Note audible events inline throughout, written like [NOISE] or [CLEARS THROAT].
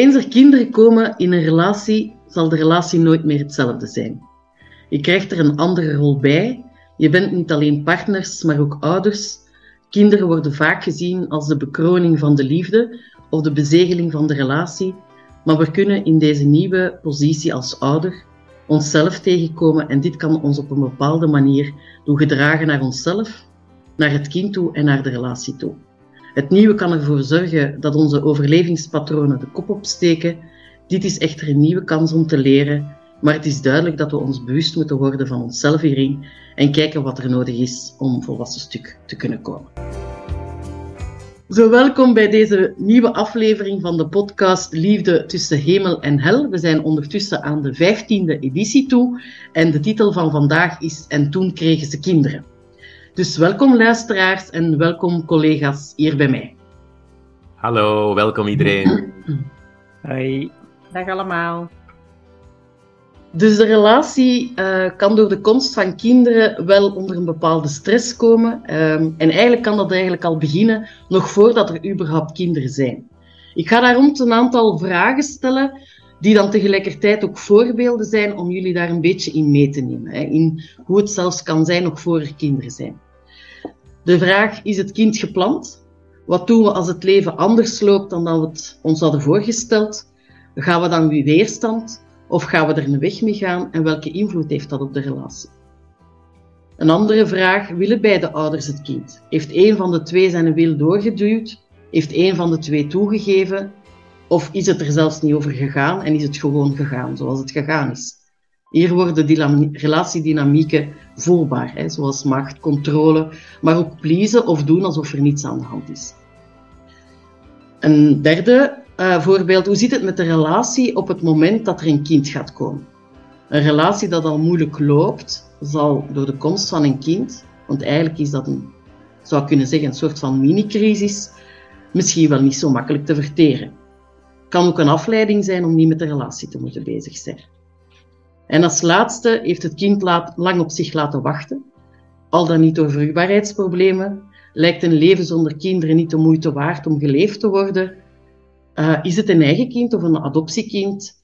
Eens er kinderen komen in een relatie, zal de relatie nooit meer hetzelfde zijn. Je krijgt er een andere rol bij. Je bent niet alleen partners, maar ook ouders. Kinderen worden vaak gezien als de bekroning van de liefde of de bezegeling van de relatie. Maar we kunnen in deze nieuwe positie als ouder onszelf tegenkomen en dit kan ons op een bepaalde manier doen gedragen naar onszelf, naar het kind toe en naar de relatie toe. Het nieuwe kan ervoor zorgen dat onze overlevingspatronen de kop opsteken. Dit is echter een nieuwe kans om te leren, maar het is duidelijk dat we ons bewust moeten worden van onszelf hierin en kijken wat er nodig is om volwassen stuk te kunnen komen. Zo, welkom bij deze nieuwe aflevering van de podcast Liefde tussen hemel en hel. We zijn ondertussen aan de vijftiende editie toe en de titel van vandaag is En toen kregen ze kinderen. Dus welkom luisteraars en welkom collega's hier bij mij. Hallo, welkom iedereen. [CLEARS THROAT] Hoi. Dag allemaal. Dus de relatie uh, kan door de komst van kinderen wel onder een bepaalde stress komen. Um, en eigenlijk kan dat eigenlijk al beginnen nog voordat er überhaupt kinderen zijn. Ik ga daar rond een aantal vragen stellen, die dan tegelijkertijd ook voorbeelden zijn om jullie daar een beetje in mee te nemen. Hè, in hoe het zelfs kan zijn nog voor er kinderen zijn. De vraag, is het kind gepland? Wat doen we als het leven anders loopt dan dat we het ons hadden voorgesteld? Gaan we dan weer weerstand? Of gaan we er een weg mee gaan en welke invloed heeft dat op de relatie? Een andere vraag, willen beide ouders het kind? Heeft een van de twee zijn wil doorgeduwd? Heeft een van de twee toegegeven? Of is het er zelfs niet over gegaan en is het gewoon gegaan zoals het gegaan is? Hier worden relatiedynamieken voelbaar, hè, zoals macht, controle, maar ook pleasen of doen alsof er niets aan de hand is. Een derde uh, voorbeeld, hoe zit het met de relatie op het moment dat er een kind gaat komen? Een relatie dat al moeilijk loopt, zal door de komst van een kind, want eigenlijk is dat een, zou kunnen zeggen, een soort van mini-crisis, misschien wel niet zo makkelijk te verteren. Kan ook een afleiding zijn om niet met de relatie te moeten bezig zijn. En als laatste heeft het kind lang op zich laten wachten, al dan niet door vruchtbaarheidsproblemen. Lijkt een leven zonder kinderen niet de moeite waard om geleefd te worden? Uh, is het een eigen kind of een adoptiekind?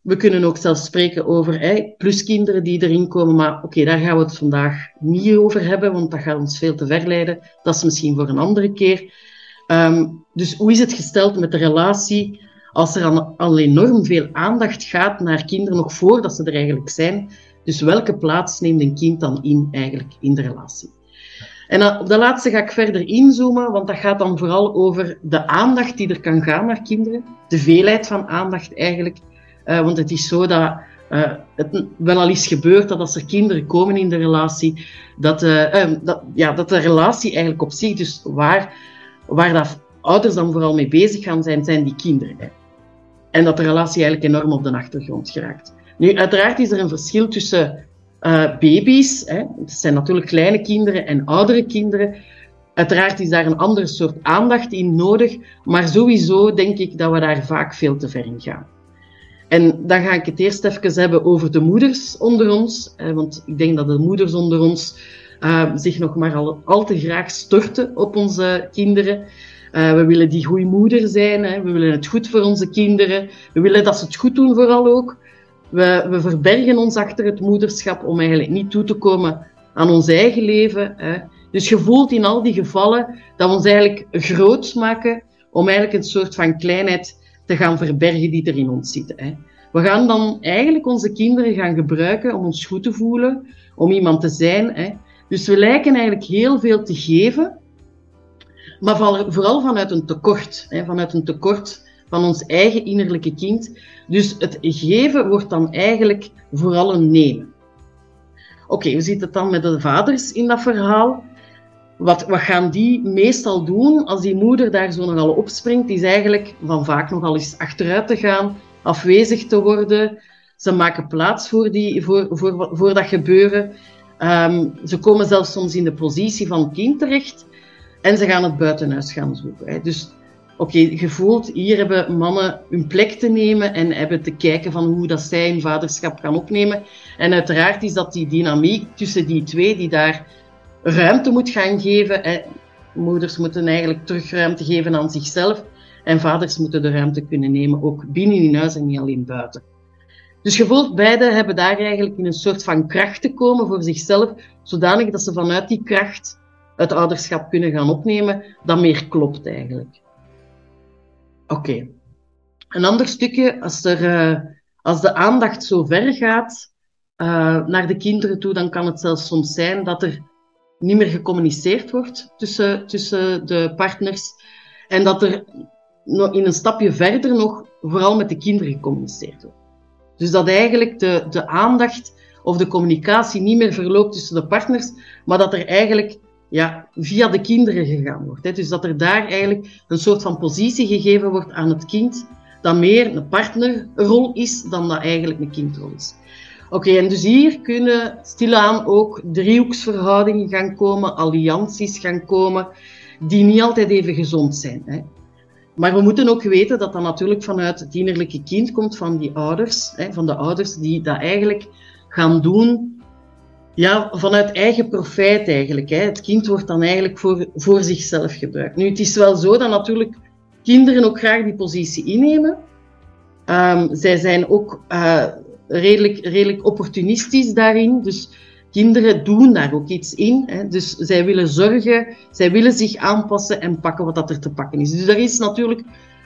We kunnen ook zelfs spreken over pluskinderen die erin komen, maar oké, daar gaan we het vandaag niet over hebben, want dat gaat ons veel te ver leiden. Dat is misschien voor een andere keer. Um, dus hoe is het gesteld met de relatie als er al, enorm veel aandacht gaat naar kinderen nog voordat ze er eigenlijk zijn? Dus welke plaats neemt een kind dan in eigenlijk in de relatie? En op de laatste ga ik verder inzoomen, want dat gaat dan vooral over de aandacht die er kan gaan naar kinderen. De veelheid van aandacht eigenlijk. Uh, want het is zo dat uh, het wel al is gebeurd dat als er kinderen komen in de relatie, dat, uh, dat, ja, dat de relatie eigenlijk op zich, dus waar, waar dat ouders dan vooral mee bezig gaan zijn, zijn die kinderen. En dat de relatie eigenlijk enorm op de achtergrond geraakt. Nu, uiteraard is er een verschil tussen uh, baby's. Hè. Het zijn natuurlijk kleine kinderen en oudere kinderen. Uiteraard is daar een andere soort aandacht in nodig, maar sowieso denk ik dat we daar vaak veel te ver in gaan. En dan ga ik het eerst even hebben over de moeders onder ons, want ik denk dat de moeders onder ons uh, zich nog maar al, al te graag storten op onze kinderen. Uh, we willen die goede moeder zijn, hè. we willen het goed voor onze kinderen, we willen dat ze het goed doen vooral ook. We, we verbergen ons achter het moederschap om eigenlijk niet toe te komen aan ons eigen leven. Hè. Dus je voelt in al die gevallen dat we ons eigenlijk groot maken om eigenlijk een soort van kleinheid te gaan verbergen die er in ons zit. Hè. We gaan dan eigenlijk onze kinderen gaan gebruiken om ons goed te voelen, om iemand te zijn. Hè. Dus we lijken eigenlijk heel veel te geven, maar vooral vanuit een tekort. Hè, vanuit een tekort van ons eigen innerlijke kind. Dus het geven wordt dan eigenlijk vooral een nemen. Oké, okay, hoe zit het dan met de vaders in dat verhaal? Wat, wat gaan die meestal doen als die moeder daar zo nogal opspringt? Is eigenlijk van vaak nogal eens achteruit te gaan, afwezig te worden. Ze maken plaats voor, die, voor, voor, voor dat gebeuren. Um, ze komen zelfs soms in de positie van kind terecht. En ze gaan het buitenhuis gaan zoeken. Hè. Dus oké, gevoeld, hier hebben mannen hun plek te nemen en hebben te kijken van hoe dat zij hun vaderschap gaan opnemen. En uiteraard is dat die dynamiek tussen die twee die daar ruimte moet gaan geven. Hè. Moeders moeten eigenlijk terug ruimte geven aan zichzelf. En vaders moeten de ruimte kunnen nemen, ook binnen in huis en niet alleen buiten. Dus je beide hebben daar eigenlijk in een soort van kracht te komen voor zichzelf, zodanig dat ze vanuit die kracht het ouderschap kunnen gaan opnemen, dat meer klopt eigenlijk. Oké. Een ander stukje, als, er, uh, als de aandacht zo ver gaat uh, naar de kinderen toe, dan kan het zelfs soms zijn dat er niet meer gecommuniceerd wordt tussen, tussen de partners en dat er in een stapje verder nog vooral met de kinderen gecommuniceerd wordt. Dus dat eigenlijk de, de aandacht of de communicatie niet meer verloopt tussen de partners, maar dat er eigenlijk ja, via de kinderen gegaan wordt. Dus dat er daar eigenlijk een soort van positie gegeven wordt aan het kind, dat meer een partnerrol is dan dat eigenlijk een kindrol is. Oké, en dus hier kunnen stilaan ook driehoeksverhoudingen gaan komen, allianties gaan komen, die niet altijd even gezond zijn. Hè. Maar we moeten ook weten dat dat natuurlijk vanuit het innerlijke kind komt van die ouders, hè, van de ouders die dat eigenlijk gaan doen ja, vanuit eigen profijt eigenlijk. Hè. Het kind wordt dan eigenlijk voor, voor zichzelf gebruikt. Nu, het is wel zo dat natuurlijk kinderen ook graag die positie innemen. Um, zij zijn ook uh, redelijk, redelijk opportunistisch daarin. Dus kinderen doen daar ook iets in. Hè. Dus zij willen zorgen, zij willen zich aanpassen en pakken wat dat er te pakken is. Dus er is natuurlijk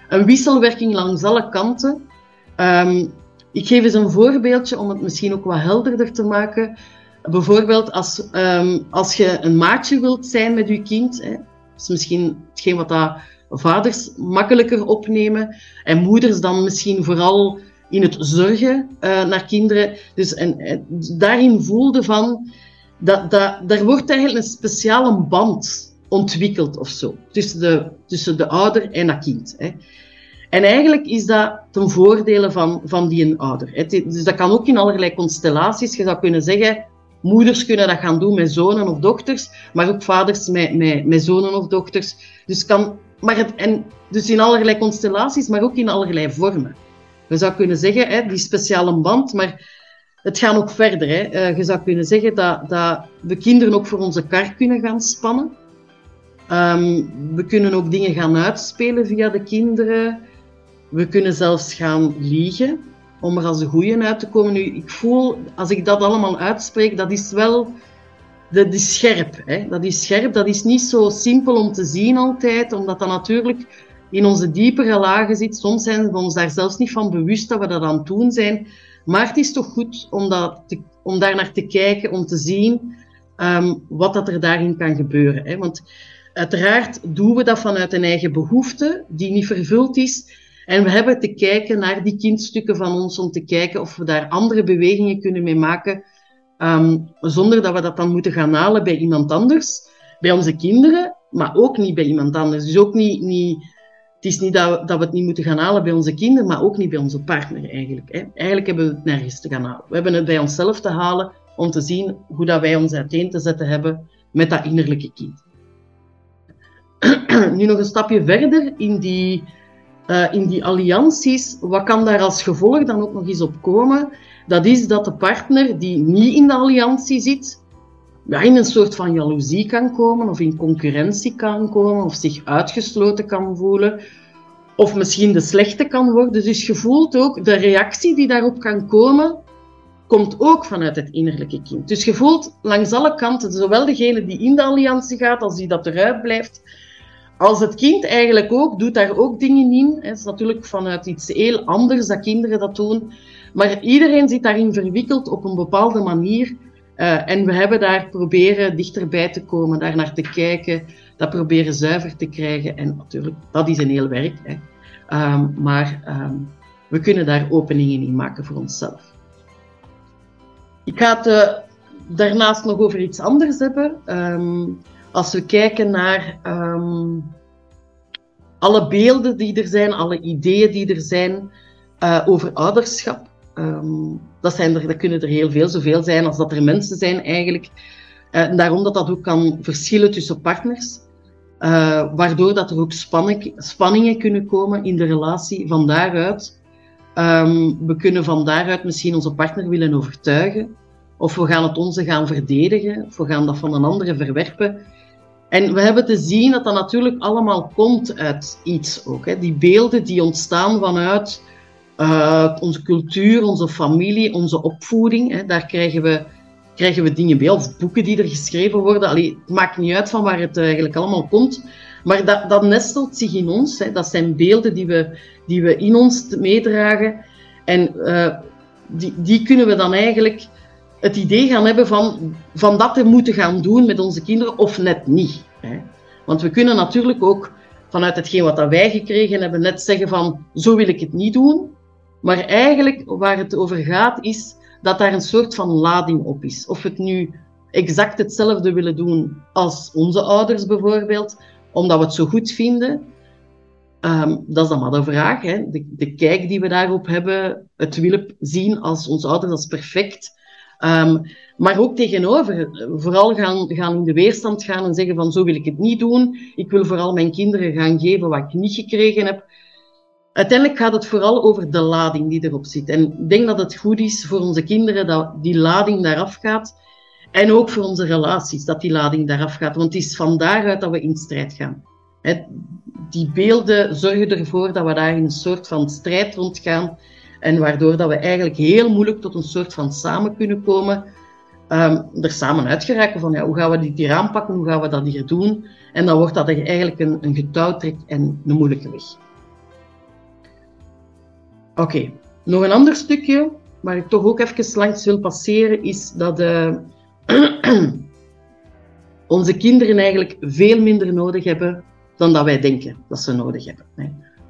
een wisselwerking langs alle kanten. Um, ik geef eens een voorbeeldje om het misschien ook wat helderder te maken. Bijvoorbeeld als, um, als je een maatje wilt zijn met je kind. Hè, dat is misschien hetgeen wat dat vaders makkelijker opnemen. En moeders dan misschien vooral in het zorgen uh, naar kinderen. Dus en, daarin voelde van, dat, dat, daar wordt eigenlijk een speciale band ontwikkeld of zo. Tussen de, tussen de ouder en dat kind. Hè. En eigenlijk is dat ten voordele van, van die ouder. Dus dat kan ook in allerlei constellaties. Je zou kunnen zeggen, moeders kunnen dat gaan doen met zonen of dochters, maar ook vaders met, met, met zonen of dochters. Dus, kan, maar het, en, dus in allerlei constellaties, maar ook in allerlei vormen. Je zou kunnen zeggen, hè, die speciale band, maar het gaat ook verder. Hè. Uh, je zou kunnen zeggen dat, dat we kinderen ook voor onze kar kunnen gaan spannen. Um, we kunnen ook dingen gaan uitspelen via de kinderen. We kunnen zelfs gaan liegen om er als een goeie uit te komen. Nu, ik voel, als ik dat allemaal uitspreek, dat is wel... Dat is scherp. Hè? Dat is scherp. Dat is niet zo simpel om te zien altijd, omdat dat natuurlijk in onze diepere lagen zit. Soms zijn we ons daar zelfs niet van bewust dat we dat aan het doen zijn. Maar het is toch goed om, dat om daar naar te kijken, om te zien um, wat dat er daarin kan gebeuren. Hè? Want uiteraard doen we dat vanuit een eigen behoefte, die niet vervuld is. En we hebben te kijken naar die kindstukken van ons, om te kijken of we daar andere bewegingen kunnen mee maken, um, zonder dat we dat dan moeten gaan halen bij iemand anders, bij onze kinderen, maar ook niet bij iemand anders. Dus ook niet, niet het is niet dat we, dat we het niet moeten gaan halen bij onze kinderen, maar ook niet bij onze partner eigenlijk. Hè. Eigenlijk hebben we het nergens te gaan halen. We hebben het bij onszelf te halen om te zien hoe dat wij ons uiteen te zetten hebben met dat innerlijke kind. [CLEARS THROAT] nu nog een stapje verder in die, uh, in die allianties. Wat kan daar als gevolg dan ook nog eens op komen? Dat is dat de partner die niet in de alliantie zit, ja, in een soort van jaloezie kan komen, of in concurrentie kan komen, of zich uitgesloten kan voelen, of misschien de slechte kan worden. Dus je voelt ook de reactie die daarop kan komen, komt ook vanuit het innerlijke kind. Dus je voelt langs alle kanten, zowel degene die in de alliantie gaat, als die dat eruit blijft, als het kind eigenlijk ook, doet daar ook dingen in. Het is natuurlijk vanuit iets heel anders dat kinderen dat doen. Maar iedereen zit daarin verwikkeld op een bepaalde manier. Uh, en we hebben daar proberen dichterbij te komen, daar naar te kijken, dat proberen zuiver te krijgen. En natuurlijk, dat is een heel werk. Hè. Um, maar um, we kunnen daar openingen in maken voor onszelf. Ik ga het uh, daarnaast nog over iets anders hebben. Um, als we kijken naar alle beelden die er zijn, alle ideeën die er zijn uh, over ouderschap. Um, dat, zijn er, dat kunnen er heel veel, zoveel zijn als dat er mensen zijn eigenlijk. Uh, en daarom dat dat ook kan verschillen tussen partners. Uh, waardoor dat er ook spanning, spanningen kunnen komen in de relatie van daaruit. Um, we kunnen van daaruit misschien onze partner willen overtuigen. Of we gaan het onze gaan verdedigen. Of we gaan dat van een andere verwerpen. En we hebben te zien dat dat natuurlijk allemaal komt uit iets ook. Hè. Die beelden die ontstaan vanuit uh, onze cultuur, onze familie, onze opvoeding. Hè. Daar krijgen we, krijgen we dingen bij, of boeken die er geschreven worden. Allee, het maakt niet uit van waar het eigenlijk allemaal komt. Maar dat, dat nestelt zich in ons. Hè. Dat zijn beelden die we, die we in ons meedragen. En uh, die, die kunnen we dan eigenlijk het idee gaan hebben van, van dat te moeten gaan doen met onze kinderen, of net niet. Hè. Want we kunnen natuurlijk ook vanuit hetgeen wat dat wij gekregen hebben, net zeggen van, zo wil ik het niet doen. Maar eigenlijk waar het over gaat, is dat daar een soort van lading op is. Of we het nu exact hetzelfde willen doen als onze ouders bijvoorbeeld, omdat we het zo goed vinden, um, dat is dan maar de vraag. Hè. De, de, kijk die we daarop hebben, het willen zien als onze ouders als perfect. Um, maar ook tegenover, vooral gaan, gaan in de weerstand gaan en zeggen van zo wil ik het niet doen. Ik wil vooral mijn kinderen gaan geven wat ik niet gekregen heb. Uiteindelijk gaat het vooral over de lading die erop zit. En ik denk dat het goed is voor onze kinderen dat die lading daaraf gaat. En ook voor onze relaties, dat die lading daaraf gaat. Want het is van daaruit dat we in strijd gaan. die beelden zorgen ervoor dat we daar in een soort van strijd rondgaan. En waardoor dat we eigenlijk heel moeilijk tot een soort van samen kunnen komen. Um, er samen uitgeraken van ja, hoe gaan we dit hier aanpakken, hoe gaan we dat hier doen. En dan wordt dat eigenlijk een, een getouwtrek en een moeilijke weg. Oké, nog een ander stukje waar ik toch ook even langs wil passeren, is dat uh, [CLEARS THROAT] onze kinderen eigenlijk veel minder nodig hebben dan dat wij denken dat ze nodig hebben.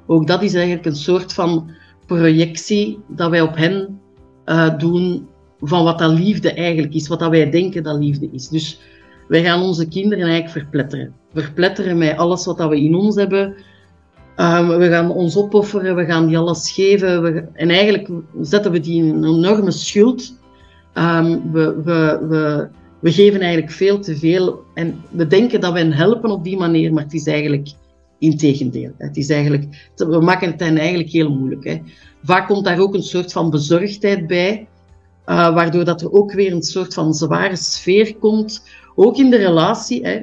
Ook dat is eigenlijk een soort van projectie dat wij op hen uh, doen van wat dat liefde eigenlijk is, wat dat wij denken dat liefde is. Dus wij gaan onze kinderen eigenlijk verpletteren. Verpletteren met alles wat dat we in ons hebben, Um, we gaan ons opofferen, we gaan die alles geven. We, en eigenlijk zetten we die in een enorme schuld. Um, we, we, we, geven eigenlijk veel te veel. En we denken dat we hen helpen op die manier, maar het is eigenlijk integendeel. Het is eigenlijk, we maken het hen eigenlijk heel moeilijk. Hè. Vaak komt daar ook een soort van bezorgdheid bij, uh, waardoor dat er ook weer een soort van zware sfeer komt. Ook in de relatie, hè,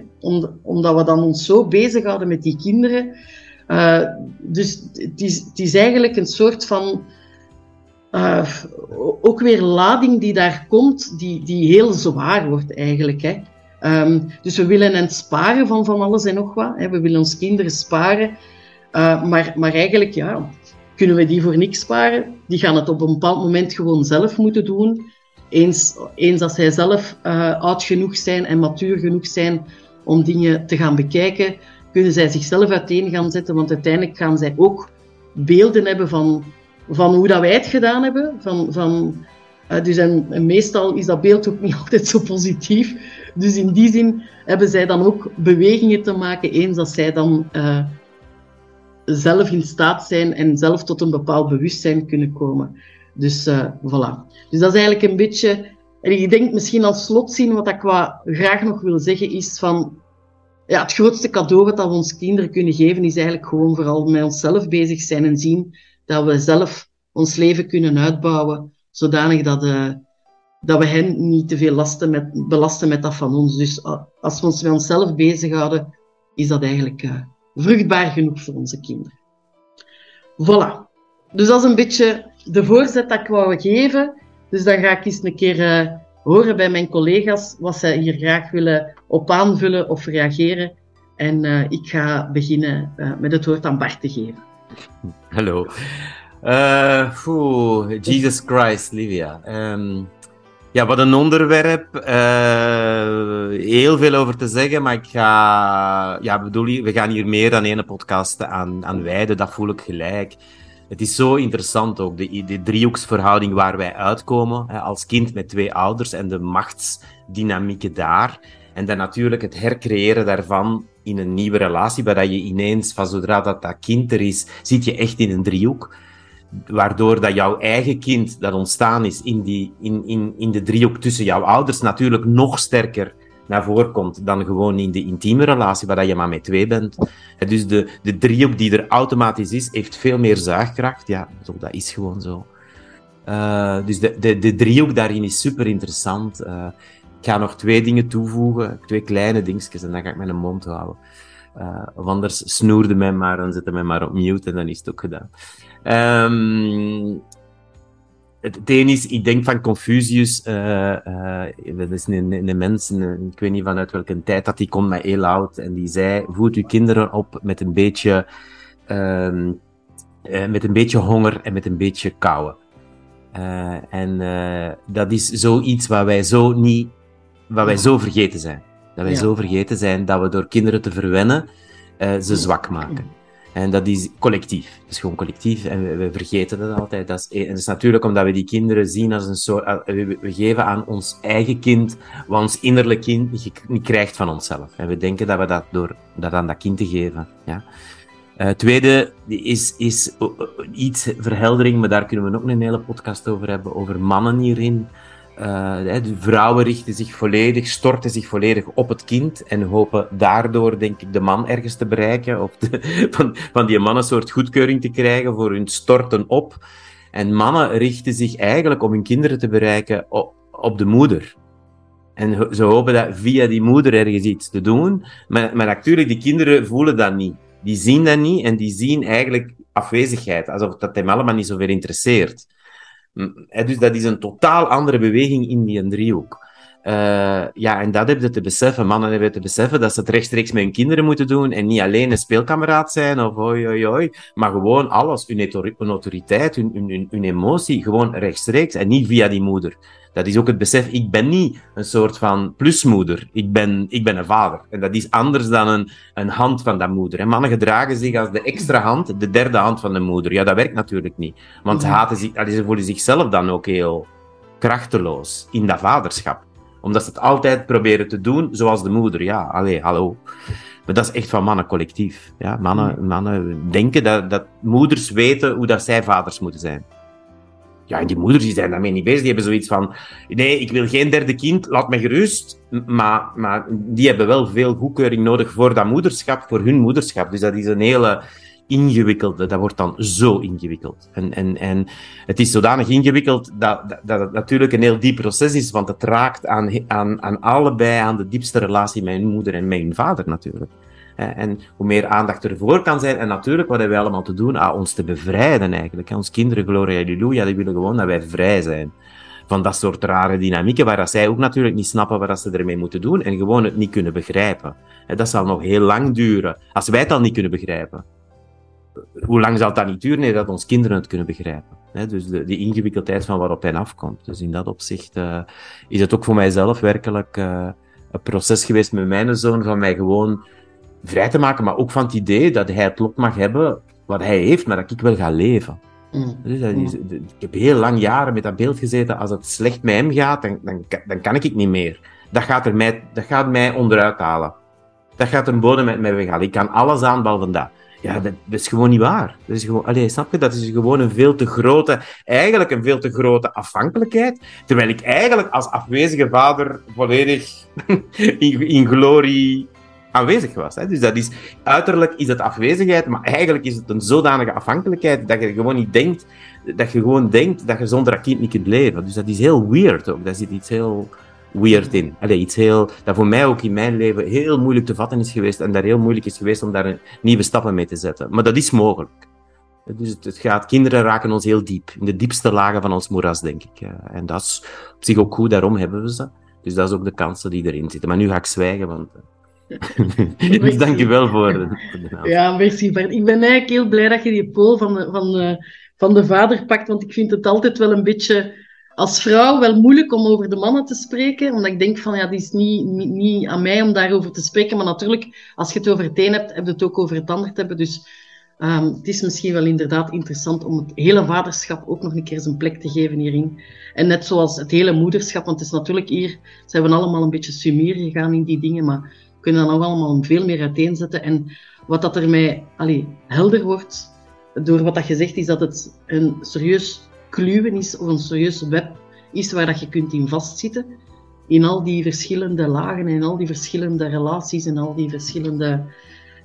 omdat we dan ons zo bezighouden met die kinderen uh, dus het is, eigenlijk een soort van. Uh, ook weer lading die daar komt, die, die heel zwaar wordt eigenlijk. Hè. Um, dus we willen hen sparen van van alles en nog wat. Hè. We willen ons kinderen sparen. Uh, maar, maar eigenlijk, ja, kunnen we die voor niks sparen? Die gaan het op een bepaald moment gewoon zelf moeten doen. Eens, eens als zij zelf oud genoeg zijn en matuur genoeg zijn om dingen te gaan bekijken, kunnen zij zichzelf uiteen gaan zetten, want uiteindelijk gaan zij ook beelden hebben van, van hoe dat wij het gedaan hebben. Van, van, uh, dus en, meestal is dat beeld ook niet [LAUGHS] altijd zo positief. Dus in die zin hebben zij dan ook bewegingen te maken eens als zij dan uh, zelf in staat zijn en zelf tot een bepaald bewustzijn kunnen komen. Dus uh, voilà. Dus dat is eigenlijk een beetje. En ik denk misschien als slotzin wat ik wat graag nog wil zeggen is van ja, het grootste cadeau dat we ons kinderen kunnen geven, is eigenlijk gewoon vooral met onszelf bezig zijn en zien dat we zelf ons leven kunnen uitbouwen, zodanig dat, uh, dat we hen niet te veel lasten met, belasten met dat van ons. Dus uh, als we ons met onszelf bezighouden, is dat eigenlijk uh, vruchtbaar genoeg voor onze kinderen. Voilà. Dus dat is een beetje de voorzet dat ik wou geven. Dus dan ga ik eens een keer horen bij mijn collega's wat zij hier graag willen op aanvullen of reageren. En uh, ik ga beginnen uh, met het woord aan Bart te geven. Hallo. Uh, Jesus Christ, Livia. Um, ja, wat een onderwerp. heel veel over te zeggen, maar ik ga... Ja, bedoel, we gaan hier meer dan één podcast aan, aan wijden, dat voel ik gelijk het is zo interessant ook, de, driehoeksverhouding waar wij uitkomen hè, als kind met twee ouders en de machtsdynamieken daar. En dan natuurlijk het hercreëren daarvan in een nieuwe relatie, waar je ineens, van zodra dat, dat kind er is, zit je echt in een driehoek. Waardoor dat jouw eigen kind dat ontstaan is in, die, in, in, in de driehoek tussen jouw ouders natuurlijk nog sterker naar voren komt dan gewoon in de intieme relatie, waar je maar met twee bent. Dus de, de driehoek die er automatisch is, heeft veel meer zuigkracht. Ja, dat is gewoon zo. Uh, dus de, de, de driehoek daarin is super interessant. Uh, Ik ga nog twee dingen toevoegen, twee kleine dingetjes, en dan ga ik mijn mond houden. Uh, anders snoerde mij maar, dan zette mij maar op mute en dan is het ook gedaan. Um, het, het een is, ik denk van Confucius, uh, uh, dat is een, een, mens, een, ik weet niet vanuit welke tijd dat die komt met heel oud, en die zei, voed uw kinderen op met een beetje, uh, met een beetje honger en met een beetje kou. en dat is zoiets wat wij zo niet, wat wij zo vergeten zijn. Dat wij ja. zo vergeten zijn dat we door kinderen te verwennen, ze zwak maken. En dat is collectief. Dat is gewoon collectief en we, vergeten dat altijd. Dat is, en dat is natuurlijk omdat we die kinderen zien als een soort. We, we geven aan ons eigen kind wat ons innerlijk kind niet, krijgt van onszelf. En we denken dat we dat door dat aan dat kind te geven. Ja. Uh, tweede is, is iets verheldering, maar daar kunnen we ook een hele podcast over hebben, over mannen hierin. Uh, de vrouwen richten zich volledig, storten zich volledig op het kind en hopen daardoor, denk ik, de man ergens te bereiken. Of de, [LAUGHS] van, van die man een soort goedkeuring te krijgen voor hun storten op. En mannen richten zich eigenlijk om hun kinderen te bereiken op, op de moeder. En ze hopen dat via die moeder ergens iets te doen. Maar, maar natuurlijk, die kinderen voelen dat niet. Die zien dat niet en die zien eigenlijk afwezigheid. Alsof dat hem allemaal niet zoveel interesseert. Dus dat is een totaal andere beweging in die driehoek. Uh, ja, en dat hebben ze te beseffen. Mannen hebben te beseffen dat ze het rechtstreeks met hun kinderen moeten doen en niet alleen een speelkameraad zijn of oi, oi, oi, maar gewoon alles, hun, autoriteit, hun, hun, hun emotie, gewoon rechtstreeks en niet via die moeder. Dat is ook het besef, ik ben niet een soort van plusmoeder. Ik ben, ik ben een vader. En dat is anders dan een, een hand van dat moeder. En mannen gedragen zich als de extra hand, de derde hand van de moeder. Ja, dat werkt natuurlijk niet. Want ze, haten zich, ze voelen zichzelf dan ook heel krachteloos in dat vaderschap. Omdat ze het altijd proberen te doen zoals de moeder. Ja, allee, hallo. Maar dat is echt van mannen collectief. Ja, mannen, mannen denken dat, dat moeders weten hoe dat zij vaders moeten zijn. Ja, en die moeders die zijn daarmee niet bezig. Die hebben zoiets van, nee, ik wil geen derde kind, laat me gerust. Maar, maar die hebben wel veel goedkeuring nodig voor dat moederschap, voor hun moederschap. Dus dat is een hele ingewikkelde, dat wordt dan zo ingewikkeld. En, en, en het is zodanig ingewikkeld dat, dat, dat het natuurlijk een heel diep proces is, want het raakt aan, aan, aan allebei, aan de diepste relatie met hun moeder en met hun vader natuurlijk. En hoe meer aandacht ervoor kan zijn. En natuurlijk, wat hebben wij allemaal te doen? Ah, ons te bevrijden eigenlijk. Ons kinderen, gloria halleluja, die willen gewoon dat wij vrij zijn. Van dat soort rare dynamieken, waar dat zij ook natuurlijk niet snappen wat ze ermee moeten doen. En gewoon het niet kunnen begrijpen. Dat zal nog heel lang duren. Als wij het al niet kunnen begrijpen. Hoe lang zal dan niet duren nee, dat ons kinderen het kunnen begrijpen? dus de, ingewikkeldheid van waarop hij afkomt. Dus in dat opzicht uh, is het ook voor mijzelf werkelijk uh, een proces geweest met mijn zoon, van mij gewoon vrij te maken, maar ook van het idee dat hij het lot mag hebben wat hij heeft, maar dat ik wel ga leven. Mm. Dus dat is, ik heb heel lang jaren met dat beeld gezeten, als het slecht met hem gaat, dan, dan, dan kan ik het niet meer. Dat gaat, er mij, dat gaat mij onderuit halen. Dat gaat een bodem met mij weghalen. Ik kan alles aan, behalve dat. Ja, dat, is gewoon niet waar. Dat is gewoon, allez, snap je? Dat is gewoon een veel te grote, eigenlijk een veel te grote afhankelijkheid. Terwijl ik eigenlijk als afwezige vader volledig [LAUGHS] in, in glorie aanwezig was. Hè? Dus dat is, uiterlijk is het afwezigheid, maar eigenlijk is het een zodanige afhankelijkheid dat je gewoon niet denkt, dat je gewoon denkt dat je zonder dat kind niet kunt leven. Dus dat is heel weird ook. Daar zit iets heel weird in. Iets heel, dat voor mij ook in mijn leven heel moeilijk te vatten is geweest en daar heel moeilijk is geweest om daar nieuwe stappen mee te zetten. Maar dat is mogelijk. Dus het, gaat, kinderen raken ons heel diep, in de diepste lagen van ons moeras, denk ik. En dat is op zich ook goed, daarom hebben we ze. Dus dat is ook de kansen die erin zitten. Maar nu ga ik zwijgen, want eh, dus dank je wel voor, de, Ja, merci Bart. Ik ben eigenlijk heel blij dat je die pool van de, van, de, van de vader pakt, want ik vind het altijd wel een beetje als vrouw wel moeilijk om over de mannen te spreken, omdat ik denk van ja, die is niet, niet, niet aan mij om daarover te spreken, maar natuurlijk, als je het over het een hebt, heb je het ook over het ander te hebben. Dus um, het is misschien wel inderdaad interessant om het hele vaderschap ook nog een keer zijn plek te geven hierin. En net zoals het hele moederschap, want het is natuurlijk hier, zijn we allemaal een beetje sumier gegaan in die dingen, maar kunnen dan ook allemaal veel meer uiteenzetten. En wat dat ermee allee, helder wordt door wat dat je zegt, is dat het een serieus kluwen is, of een serieus web is waar dat je kunt in vastzitten. In al die verschillende lagen en al die verschillende relaties en al die verschillende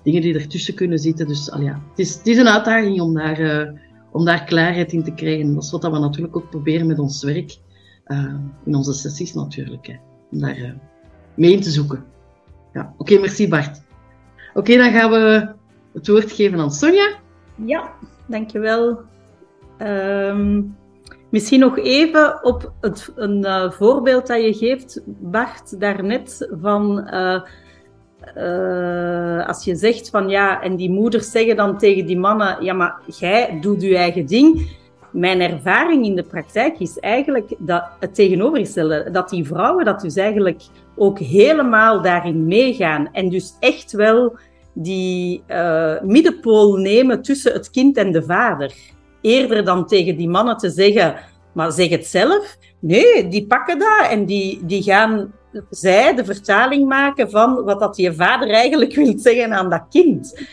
dingen die ertussen kunnen zitten. Dus allee, ja, het, is, het is een uitdaging om daar, uh, om daar klaarheid in te krijgen. Dat is wat we natuurlijk ook proberen met ons werk. Uh, in onze sessies natuurlijk. Hè. om daar uh, mee in te zoeken. Ja, oké, merci Bart. Oké, dan gaan we het woord geven aan Sonja. Ja, dankjewel. Um, misschien nog even op het, een uh, voorbeeld dat je geeft, Bart, daarnet, van uh, uh, als je zegt van ja, en die moeders zeggen dan tegen die mannen, ja, maar jij doet je eigen ding. Mijn ervaring in de praktijk is eigenlijk dat het tegenovergestelde, dat die vrouwen dat dus eigenlijk ook helemaal daarin meegaan en dus echt wel die uh, middenpool nemen tussen het kind en de vader. Eerder dan tegen die mannen te zeggen, maar zeg het zelf. Nee, die pakken dat en die, die gaan zij de vertaling maken van wat dat je vader eigenlijk [LAUGHS] wil zeggen aan dat kind.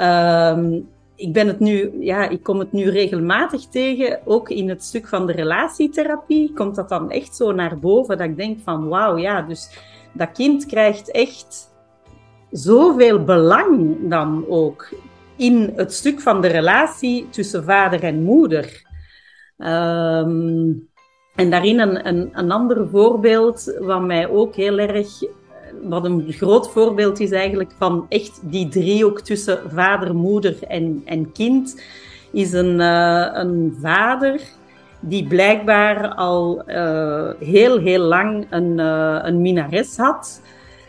Um, ik ben het nu, ja, ik kom het nu regelmatig tegen, ook in het stuk van de relatietherapie, komt dat dan echt zo naar boven, dat ik denk van wauw, ja, dus dat kind krijgt echt zoveel belang dan ook in het stuk van de relatie tussen vader en moeder. Um, en daarin een, een, een ander voorbeeld, wat mij ook heel erg, wat een groot voorbeeld is eigenlijk van echt die driehoek tussen vader, moeder en, en kind, is een, uh, een vader die blijkbaar al uh, heel, heel lang een, uh, een minares had.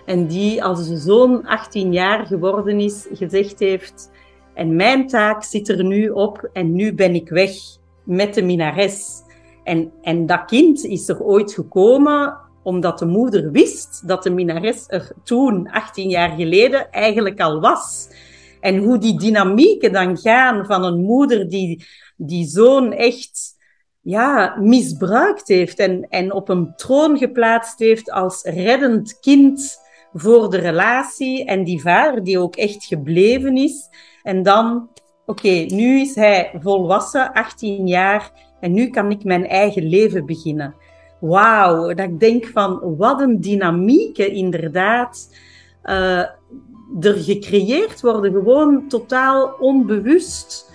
En die als de zoon 18 jaar geworden is, gezegd heeft: En mijn taak zit er nu op en nu ben ik weg met de minares. En, en dat kind is er ooit gekomen omdat de moeder wist dat de minares er toen, 18 jaar geleden, eigenlijk al was. En hoe die dynamieken dan gaan van een moeder die die zoon echt ja, misbruikt heeft en, en op een troon geplaatst heeft als reddend kind voor de relatie. En die vader die ook echt gebleven is. En dan, oké, nu is hij volwassen, 18 jaar. En nu kan ik mijn eigen leven beginnen. Wauw, dat ik denk van wat een dynamieken inderdaad uh, er gecreëerd worden, gewoon totaal onbewust.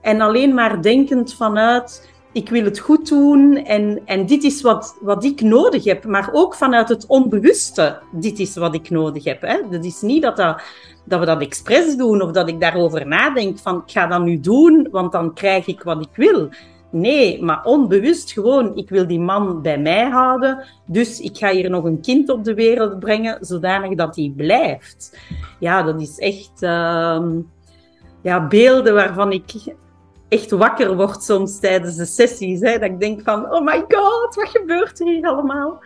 En alleen maar denkend vanuit, ik wil het goed doen en, en dit is wat, wat ik nodig heb. Maar ook vanuit het onbewuste, dit is wat ik nodig heb. Hè? Dat is niet dat, dat, dat we dat expres doen of dat ik daarover nadenk van, ik ga dat nu doen, want dan krijg ik wat ik wil. Nee, maar onbewust gewoon, ik wil die man bij mij houden, dus ik ga hier nog een kind op de wereld brengen, zodanig dat hij blijft. Ja, dat is echt uh, ja, beelden waarvan ik echt wakker word soms tijdens de sessies. Hè, dat ik denk van, oh my god, wat gebeurt er hier allemaal?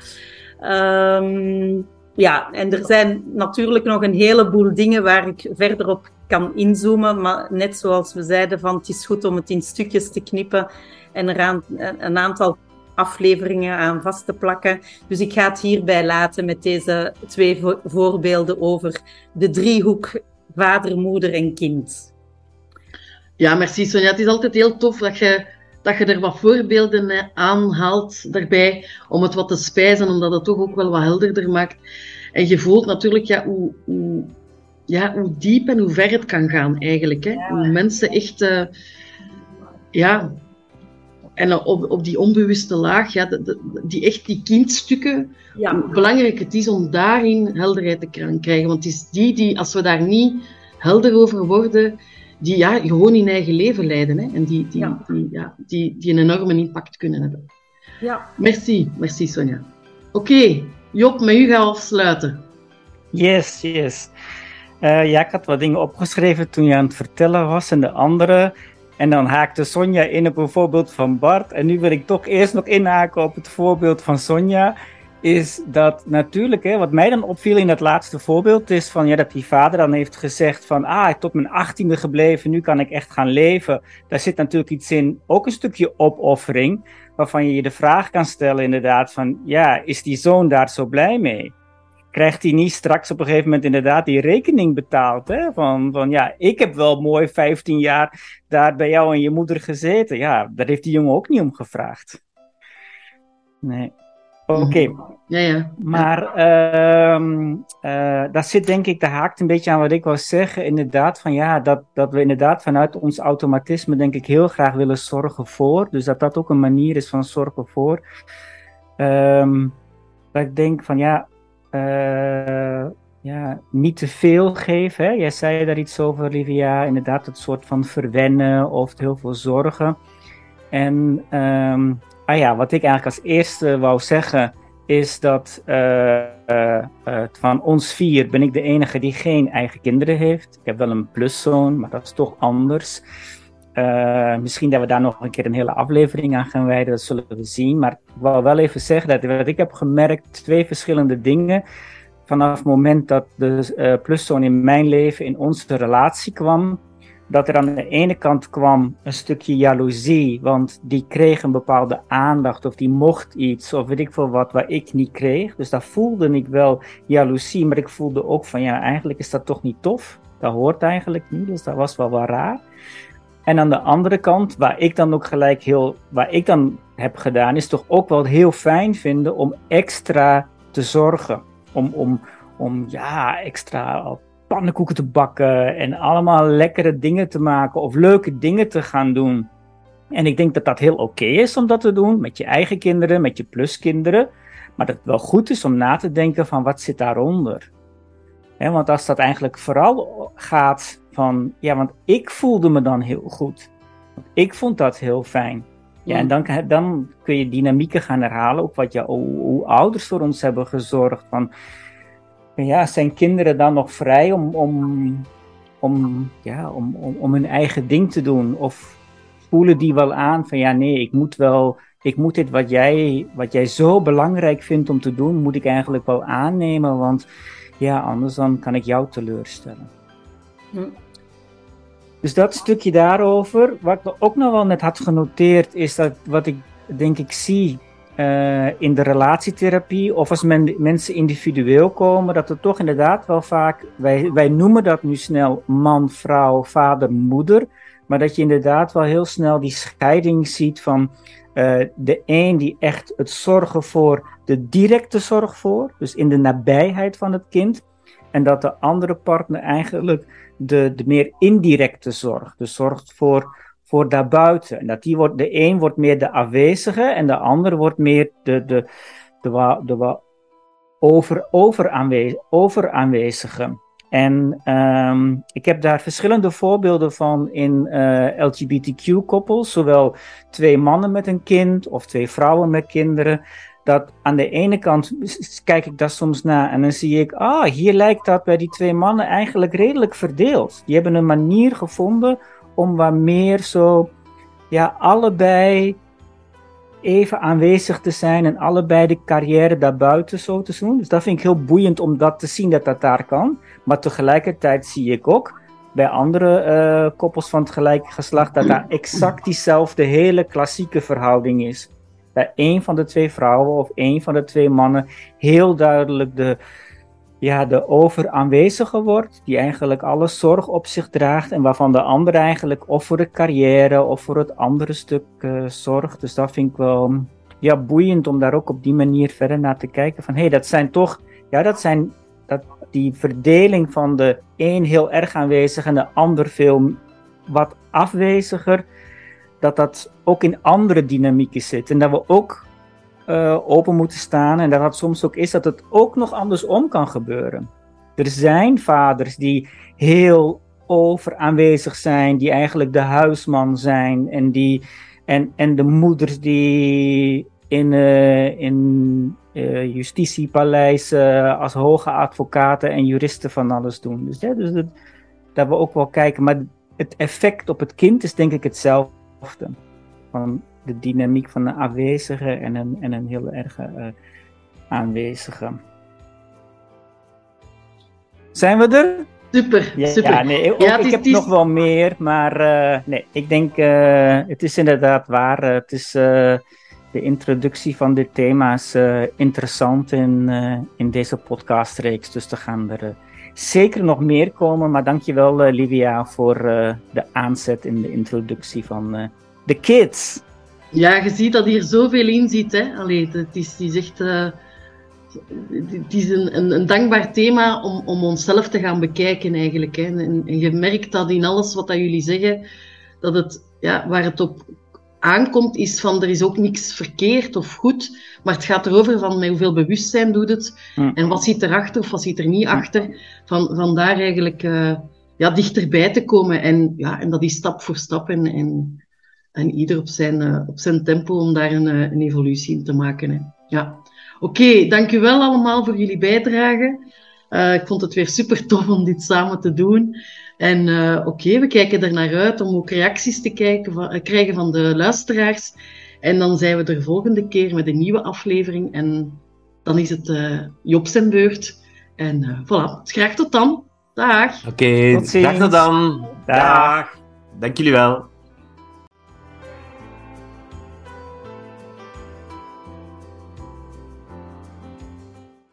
Um, ja, en er zijn natuurlijk nog een heleboel dingen waar ik verder op kan inzoomen. Maar net zoals we zeiden, van, het is goed om het in stukjes te knippen en eraan, een aantal afleveringen aan vast te plakken. Dus ik ga het hierbij laten met deze twee voorbeelden over de driehoek vader, moeder en kind. Ja, merci Sonja. Het is altijd heel tof dat je, dat je er wat voorbeelden aanhaalt daarbij, om het wat te spijzen, omdat het toch ook wel wat helderder maakt. En je voelt natuurlijk ja, hoe, hoe, ja, hoe diep en hoe ver het kan gaan eigenlijk. Hè? Hoe mensen echt... Uh, ja, en op, op die onbewuste laag, ja, die echt die kindstukken, ja. hoe belangrijk het is om daarin helderheid te krijgen. Want het is die die, als we daar niet helder over worden, die ja, gewoon in eigen leven leiden. Hè? En die, die, ja. Die, ja, die, die een enorme impact kunnen hebben. Ja. Merci, merci Sonja. Oké, Job, met u gaan we afsluiten. Yes, yes. Uh, ja, ik had wat dingen opgeschreven toen je aan het vertellen was en de andere. En dan haakte Sonja in op een voorbeeld van Bart. En nu wil ik toch eerst nog inhaken op het voorbeeld van Sonja. Is dat natuurlijk, hè, wat mij dan opviel in dat laatste voorbeeld, is van ja, dat die vader dan heeft gezegd van ah, ik tot mijn achttiende gebleven, nu kan ik echt gaan leven. Daar zit natuurlijk iets in, ook een stukje opoffering, waarvan je je de vraag kan stellen inderdaad van ja, is die zoon daar zo blij mee? Krijgt hij niet straks op een gegeven moment inderdaad die rekening betaald. Hè? Van, van ja, ik heb wel mooi 15 jaar daar bij jou en je moeder gezeten. Ja, daar heeft die jongen ook niet om gevraagd. Nee. Oké. Ja, ja. Maar uh, uh, dat zit denk ik, dat haakt een beetje aan wat ik wou zeggen. Inderdaad, van ja, dat, dat we inderdaad vanuit ons automatisme denk ik heel graag willen zorgen voor. Dus dat dat ook een manier is van zorgen voor. Um, dat ik denk van ja, uh, ja niet te veel geven. Hè? Jij zei daar iets over, Livia. Inderdaad, het soort van verwennen of heel veel zorgen. En um, ah ja, wat ik eigenlijk als eerste wou zeggen is dat uh, uh, van ons vier ben ik de enige die geen eigen kinderen heeft. Ik heb wel een pluszoon, maar dat is toch anders. Uh, misschien dat we daar nog een keer een hele aflevering aan gaan wijden, dat zullen we zien. Maar ik wil wel even zeggen dat wat ik heb gemerkt, twee verschillende dingen. Vanaf het moment dat de uh, in mijn leven, in onze relatie kwam, dat er aan de ene kant kwam een stukje jaloezie, want die kreeg een bepaalde aandacht of die mocht iets of weet ik veel wat, waar ik niet kreeg. Dus daar voelde ik wel jaloezie, maar ik voelde ook van ja, eigenlijk is dat toch niet tof. Dat hoort eigenlijk niet, dus dat was wel wel raar. En aan de andere kant, waar ik dan ook gelijk heel, waar ik dan heb gedaan, is toch ook wel heel fijn vinden om extra te zorgen. Om, om, om ja, extra pannenkoeken te bakken en allemaal lekkere dingen te maken of leuke dingen te gaan doen. En ik denk dat dat heel oké is om dat te doen met je eigen kinderen, met je pluskinderen. Maar dat het wel goed is om na te denken van wat zit daaronder. Want als dat eigenlijk vooral gaat van, ja, want ik voelde me dan heel goed. Ik vond dat heel fijn. Ja, en dan, dan kun je dynamieken gaan herhalen, ook wat je, hoe ouders voor ons hebben gezorgd. Van, ja, zijn kinderen dan nog vrij om, om, om, ja, om, om, om hun eigen ding te doen? Of voelen die wel aan van, ja, nee, ik moet wel, ik moet dit wat jij, wat jij zo belangrijk vindt om te doen, moet ik eigenlijk wel aannemen, want ja, anders dan kan ik jou teleurstellen. Hm. Dus dat stukje daarover. Wat ik ook nog wel net had genoteerd, is dat wat ik denk ik zie uh, in de relatietherapie, of als men, mensen individueel komen, dat er toch inderdaad wel vaak, wij, wij noemen dat nu snel man, vrouw, vader, moeder, maar dat je inderdaad wel heel snel die scheiding ziet van uh, de een die echt het zorgen voor, de directe zorg voor, dus in de nabijheid van het kind, en dat de andere partner eigenlijk de, de meer indirecte zorg, de zorg voor, voor daarbuiten. En dat die wordt, de een wordt meer de afwezige en de ander wordt meer de, de, de, de, de over, over, aanwezig, over aanwezige. En um, ik heb daar verschillende voorbeelden van in uh, LGBTQ-koppels, zowel twee mannen met een kind of twee vrouwen met kinderen dat aan de ene kant kijk ik daar soms naar en dan zie ik, ah, hier lijkt dat bij die twee mannen eigenlijk redelijk verdeeld. Die hebben een manier gevonden om wat meer zo, ja, allebei even aanwezig te zijn en allebei de carrière daarbuiten zo te doen. Dus dat vind ik heel boeiend om dat te zien dat dat daar kan. Maar tegelijkertijd zie ik ook bij andere uh, koppels van het gelijke geslacht dat daar exact diezelfde hele klassieke verhouding is dat één van de twee vrouwen of één van de twee mannen heel duidelijk de, ja, de overaanwezige wordt, die eigenlijk alle zorg op zich draagt en waarvan de ander eigenlijk of voor de carrière of voor het andere stuk uh, zorgt. Dus dat vind ik wel ja, boeiend om daar ook op die manier verder naar te kijken. Van hé, hey, dat zijn toch, ja, dat zijn dat, die verdeling van de een heel erg aanwezig en de ander veel wat afweziger dat dat ook in andere dynamieken zit. En dat we ook uh, open moeten staan. En dat het soms ook is dat het ook nog andersom kan gebeuren. Er zijn vaders die heel over aanwezig zijn, die eigenlijk de huisman zijn. En, die, en, en de moeders die in, uh, in uh, als hoge advocaten en juristen van alles doen. Dus, ja, dus dat, dat we ook wel kijken. Maar het effect op het kind is denk ik hetzelfde. Van de dynamiek van een afwezige en een, en een heel erg uh, aanwezige. Zijn we er? Super, ja, super. Ja, nee, ook, ik heb nog wel meer, maar uh, nee, ik denk, uh, het is inderdaad waar. het is, de introductie van dit thema is interessant in, in deze podcastreeks, dus er gaan er zeker nog meer komen. Maar dankjewel uh, Livia voor uh, de aanzet in de introductie van uh, de kids. Ja, je ziet dat hier zoveel in zit. Hè? Allee, het, is, is echt het is een, een, een, dankbaar thema om, om onszelf te gaan bekijken eigenlijk. Hè? En, en, je merkt dat in alles wat dat jullie zeggen, dat het, ja, waar het op aankomt, is van er is ook niks verkeerd of goed, maar het gaat erover van met hoeveel bewustzijn doet het en wat zit erachter of wat zit er niet achter. Van, van daar eigenlijk eh, ja, dichterbij te komen en, ja, en dat is stap voor stap en, en, en ieder op zijn, eh, op zijn tempo om daar een, eh, een evolutie in te maken. Hè. Ja. Oké, dank u wel allemaal voor jullie bijdrage. Ik vond het weer super tof om dit samen te doen. En eh, oké, we kijken er naar uit om ook reacties te kijken van, eh, krijgen van de luisteraars. En dan zijn we er volgende keer met een nieuwe aflevering. En dan is het eh Job zijn beurt. En eh voilà, graag tot dan. Dag. Oké, Tot ziens. dag tot dan. Dag. Dag. Dank jullie wel.